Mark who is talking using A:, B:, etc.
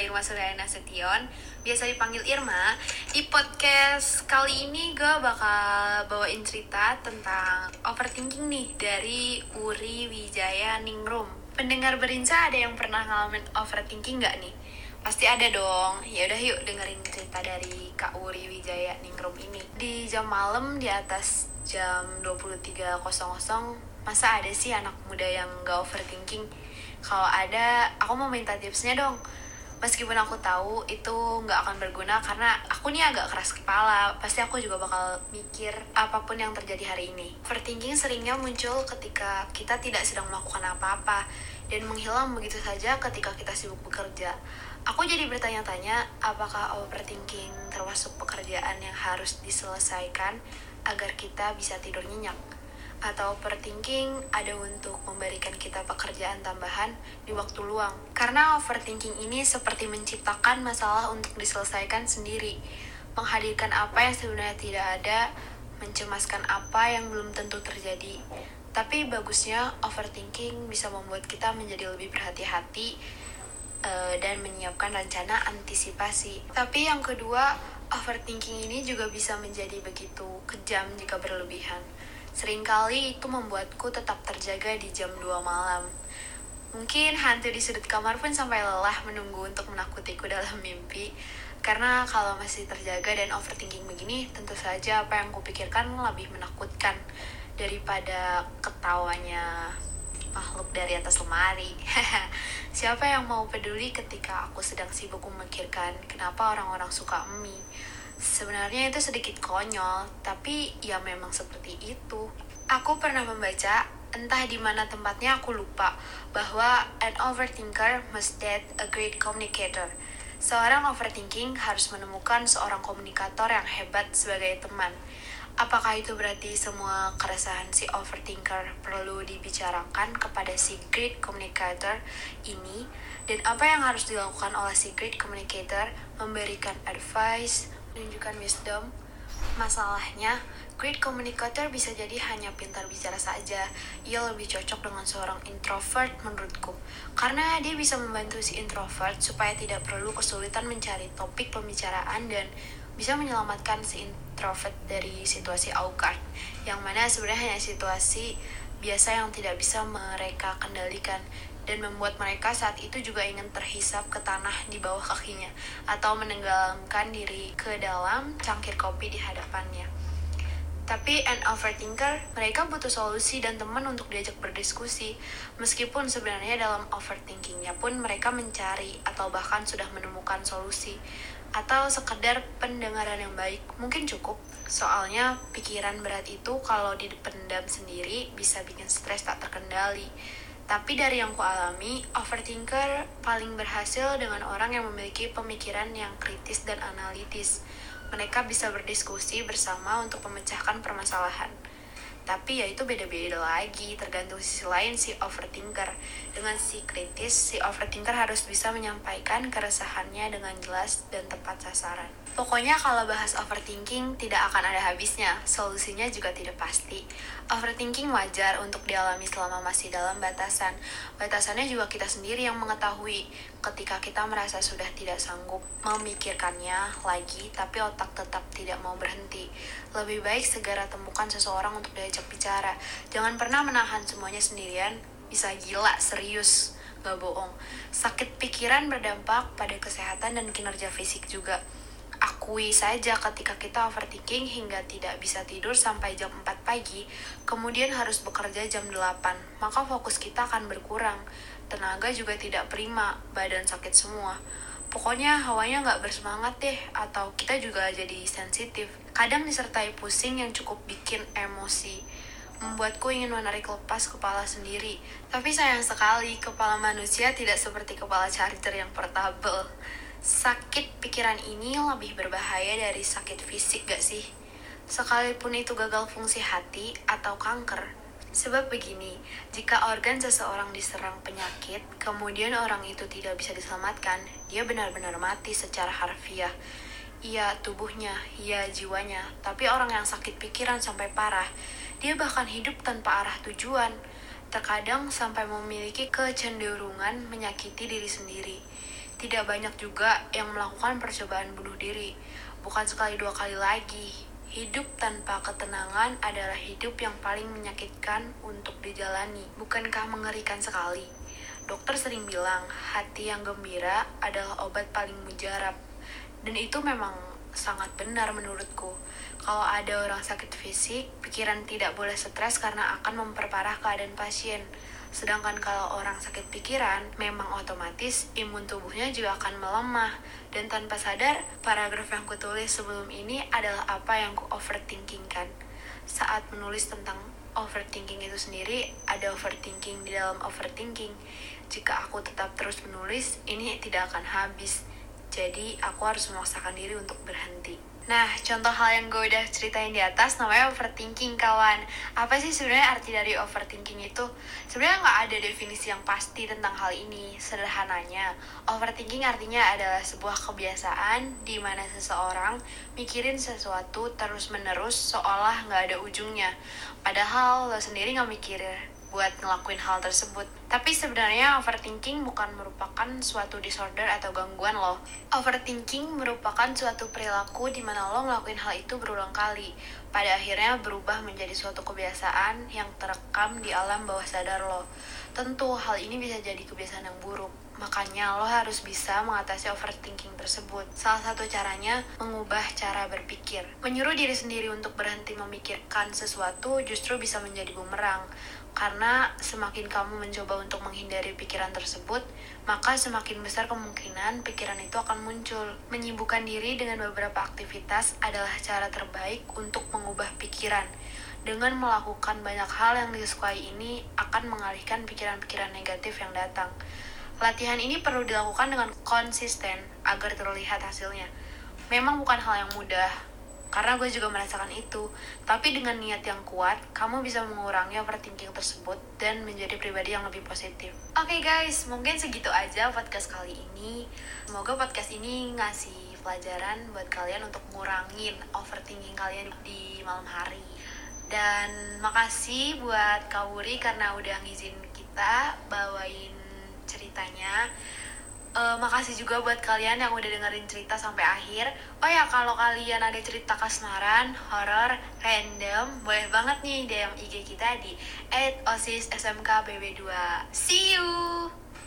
A: Irma Suryana Nasution Biasa dipanggil Irma Di podcast kali ini gue bakal bawain cerita tentang overthinking nih Dari Uri Wijaya Ningrum Pendengar berinsa ada yang pernah ngalamin overthinking gak nih? Pasti ada dong. Ya udah yuk dengerin cerita dari Kak Uri Wijaya Ningrum ini. Di jam malam di atas jam 23.00 masa ada sih anak muda yang gak overthinking? Kalau ada, aku mau minta tipsnya dong. Meskipun aku tahu itu nggak akan berguna karena aku nih agak keras kepala, pasti aku juga bakal mikir apa pun yang terjadi hari ini. Overthinking seringnya muncul ketika kita tidak sedang melakukan apa-apa dan menghilang begitu saja ketika kita sibuk bekerja. Aku jadi bertanya-tanya apakah overthinking termasuk pekerjaan yang harus diselesaikan agar kita bisa tidur nyenyak atau overthinking ada untuk memberikan kita pekerjaan tambahan di waktu luang. Karena overthinking ini seperti menciptakan masalah untuk diselesaikan sendiri, menghadirkan apa yang sebenarnya tidak ada, mencemaskan apa yang belum tentu terjadi. Tapi bagusnya overthinking bisa membuat kita menjadi lebih berhati-hati uh, dan menyiapkan rencana antisipasi. Tapi yang kedua, overthinking ini juga bisa menjadi begitu kejam jika berlebihan Seringkali itu membuatku tetap terjaga di jam 2 malam. Mungkin hantu di sudut kamar pun sampai lelah menunggu untuk menakutiku dalam mimpi. Karena kalau masih terjaga dan overthinking begini, tentu saja apa yang kupikirkan lebih menakutkan daripada ketawanya makhluk dari atas lemari. Siapa yang mau peduli ketika aku sedang sibuk memikirkan kenapa orang-orang suka mie? Sebenarnya itu sedikit konyol, tapi ya memang seperti itu. Aku pernah membaca, entah di mana tempatnya aku lupa, bahwa an overthinker must get a great communicator. Seorang overthinking harus menemukan seorang komunikator yang hebat sebagai teman. Apakah itu berarti semua keresahan si overthinker perlu dibicarakan kepada si great communicator ini? Dan apa yang harus dilakukan oleh si great communicator? Memberikan advice, menunjukkan wisdom. Masalahnya, great communicator bisa jadi hanya pintar bicara saja. Ia lebih cocok dengan seorang introvert menurutku. Karena dia bisa membantu si introvert supaya tidak perlu kesulitan mencari topik pembicaraan dan bisa menyelamatkan si introvert dari situasi awkward. Yang mana sebenarnya hanya situasi biasa yang tidak bisa mereka kendalikan dan membuat mereka saat itu juga ingin terhisap ke tanah di bawah kakinya atau menenggelamkan diri ke dalam cangkir kopi di hadapannya. Tapi an overthinker, mereka butuh solusi dan teman untuk diajak berdiskusi. Meskipun sebenarnya dalam overthinkingnya pun mereka mencari atau bahkan sudah menemukan solusi. Atau sekedar pendengaran yang baik, mungkin cukup. Soalnya pikiran berat itu kalau dipendam sendiri bisa bikin stres tak terkendali. Tapi dari yang ku alami, overthinker paling berhasil dengan orang yang memiliki pemikiran yang kritis dan analitis. Mereka bisa berdiskusi bersama untuk memecahkan permasalahan. Tapi ya itu beda-beda lagi, tergantung sisi lain si overthinker. Dengan si kritis, si overthinker harus bisa menyampaikan keresahannya dengan jelas dan tepat sasaran. Pokoknya kalau bahas overthinking tidak akan ada habisnya, solusinya juga tidak pasti. Overthinking wajar untuk dialami selama masih dalam batasan. Batasannya juga kita sendiri yang mengetahui. Ketika kita merasa sudah tidak sanggup memikirkannya lagi, tapi otak tetap tidak mau berhenti. Lebih baik segera temukan seseorang untuk diajak bicara. Jangan pernah menahan semuanya sendirian, bisa gila, serius, gak bohong. Sakit pikiran berdampak pada kesehatan dan kinerja fisik juga akui saja ketika kita overthinking hingga tidak bisa tidur sampai jam 4 pagi, kemudian harus bekerja jam 8, maka fokus kita akan berkurang. Tenaga juga tidak prima, badan sakit semua. Pokoknya hawanya nggak bersemangat deh, atau kita juga jadi sensitif. Kadang disertai pusing yang cukup bikin emosi membuatku ingin menarik lepas kepala sendiri. Tapi sayang sekali, kepala manusia tidak seperti kepala charger yang portable sakit pikiran ini lebih berbahaya dari sakit fisik gak sih? Sekalipun itu gagal fungsi hati atau kanker. Sebab begini, jika organ seseorang diserang penyakit, kemudian orang itu tidak bisa diselamatkan, dia benar-benar mati secara harfiah. Ia tubuhnya, ia jiwanya, tapi orang yang sakit pikiran sampai parah, dia bahkan hidup tanpa arah tujuan. Terkadang sampai memiliki kecenderungan menyakiti diri sendiri tidak banyak juga yang melakukan percobaan bunuh diri. Bukan sekali dua kali lagi. Hidup tanpa ketenangan adalah hidup yang paling menyakitkan untuk dijalani. Bukankah mengerikan sekali? Dokter sering bilang, hati yang gembira adalah obat paling mujarab. Dan itu memang sangat benar menurutku. Kalau ada orang sakit fisik, pikiran tidak boleh stres karena akan memperparah keadaan pasien. Sedangkan kalau orang sakit pikiran, memang otomatis imun tubuhnya juga akan melemah. Dan tanpa sadar, paragraf yang kutulis sebelum ini adalah apa yang ku overthinking kan. Saat menulis tentang overthinking itu sendiri, ada overthinking di dalam overthinking. Jika aku tetap terus menulis, ini tidak akan habis. Jadi, aku harus memaksakan diri untuk berhenti. Nah, contoh hal yang gue udah ceritain di atas namanya overthinking, kawan. Apa sih sebenarnya arti dari overthinking itu? Sebenarnya nggak ada definisi yang pasti tentang hal ini. Sederhananya, overthinking artinya adalah sebuah kebiasaan di mana seseorang mikirin sesuatu terus-menerus seolah nggak ada ujungnya. Padahal lo sendiri nggak mikir buat ngelakuin hal tersebut. Tapi sebenarnya overthinking bukan merupakan suatu disorder atau gangguan loh. Overthinking merupakan suatu perilaku di mana lo ngelakuin hal itu berulang kali. Pada akhirnya berubah menjadi suatu kebiasaan yang terekam di alam bawah sadar lo. Tentu hal ini bisa jadi kebiasaan yang buruk. Makanya lo harus bisa mengatasi overthinking tersebut. Salah satu caranya mengubah cara berpikir. Menyuruh diri sendiri untuk berhenti memikirkan sesuatu justru bisa menjadi bumerang. Karena semakin kamu mencoba untuk menghindari pikiran tersebut, maka semakin besar kemungkinan pikiran itu akan muncul. Menyibukkan diri dengan beberapa aktivitas adalah cara terbaik untuk mengubah pikiran. Dengan melakukan banyak hal yang disukai ini akan mengalihkan pikiran-pikiran negatif yang datang. Latihan ini perlu dilakukan dengan konsisten agar terlihat hasilnya. Memang bukan hal yang mudah, karena gue juga merasakan itu. Tapi dengan niat yang kuat, kamu bisa mengurangi overthinking tersebut dan menjadi pribadi yang lebih positif. Oke okay guys, mungkin segitu aja podcast kali ini. Semoga podcast ini ngasih pelajaran buat kalian untuk ngurangin overthinking kalian di malam hari. Dan makasih buat Kawuri karena udah ngizin kita bawain ceritanya. Uh, makasih juga buat kalian yang udah dengerin cerita sampai akhir. Oh ya, kalau kalian ada cerita kasmaran, horor, random, boleh banget nih DM IG kita di @osissmkbb2. See you.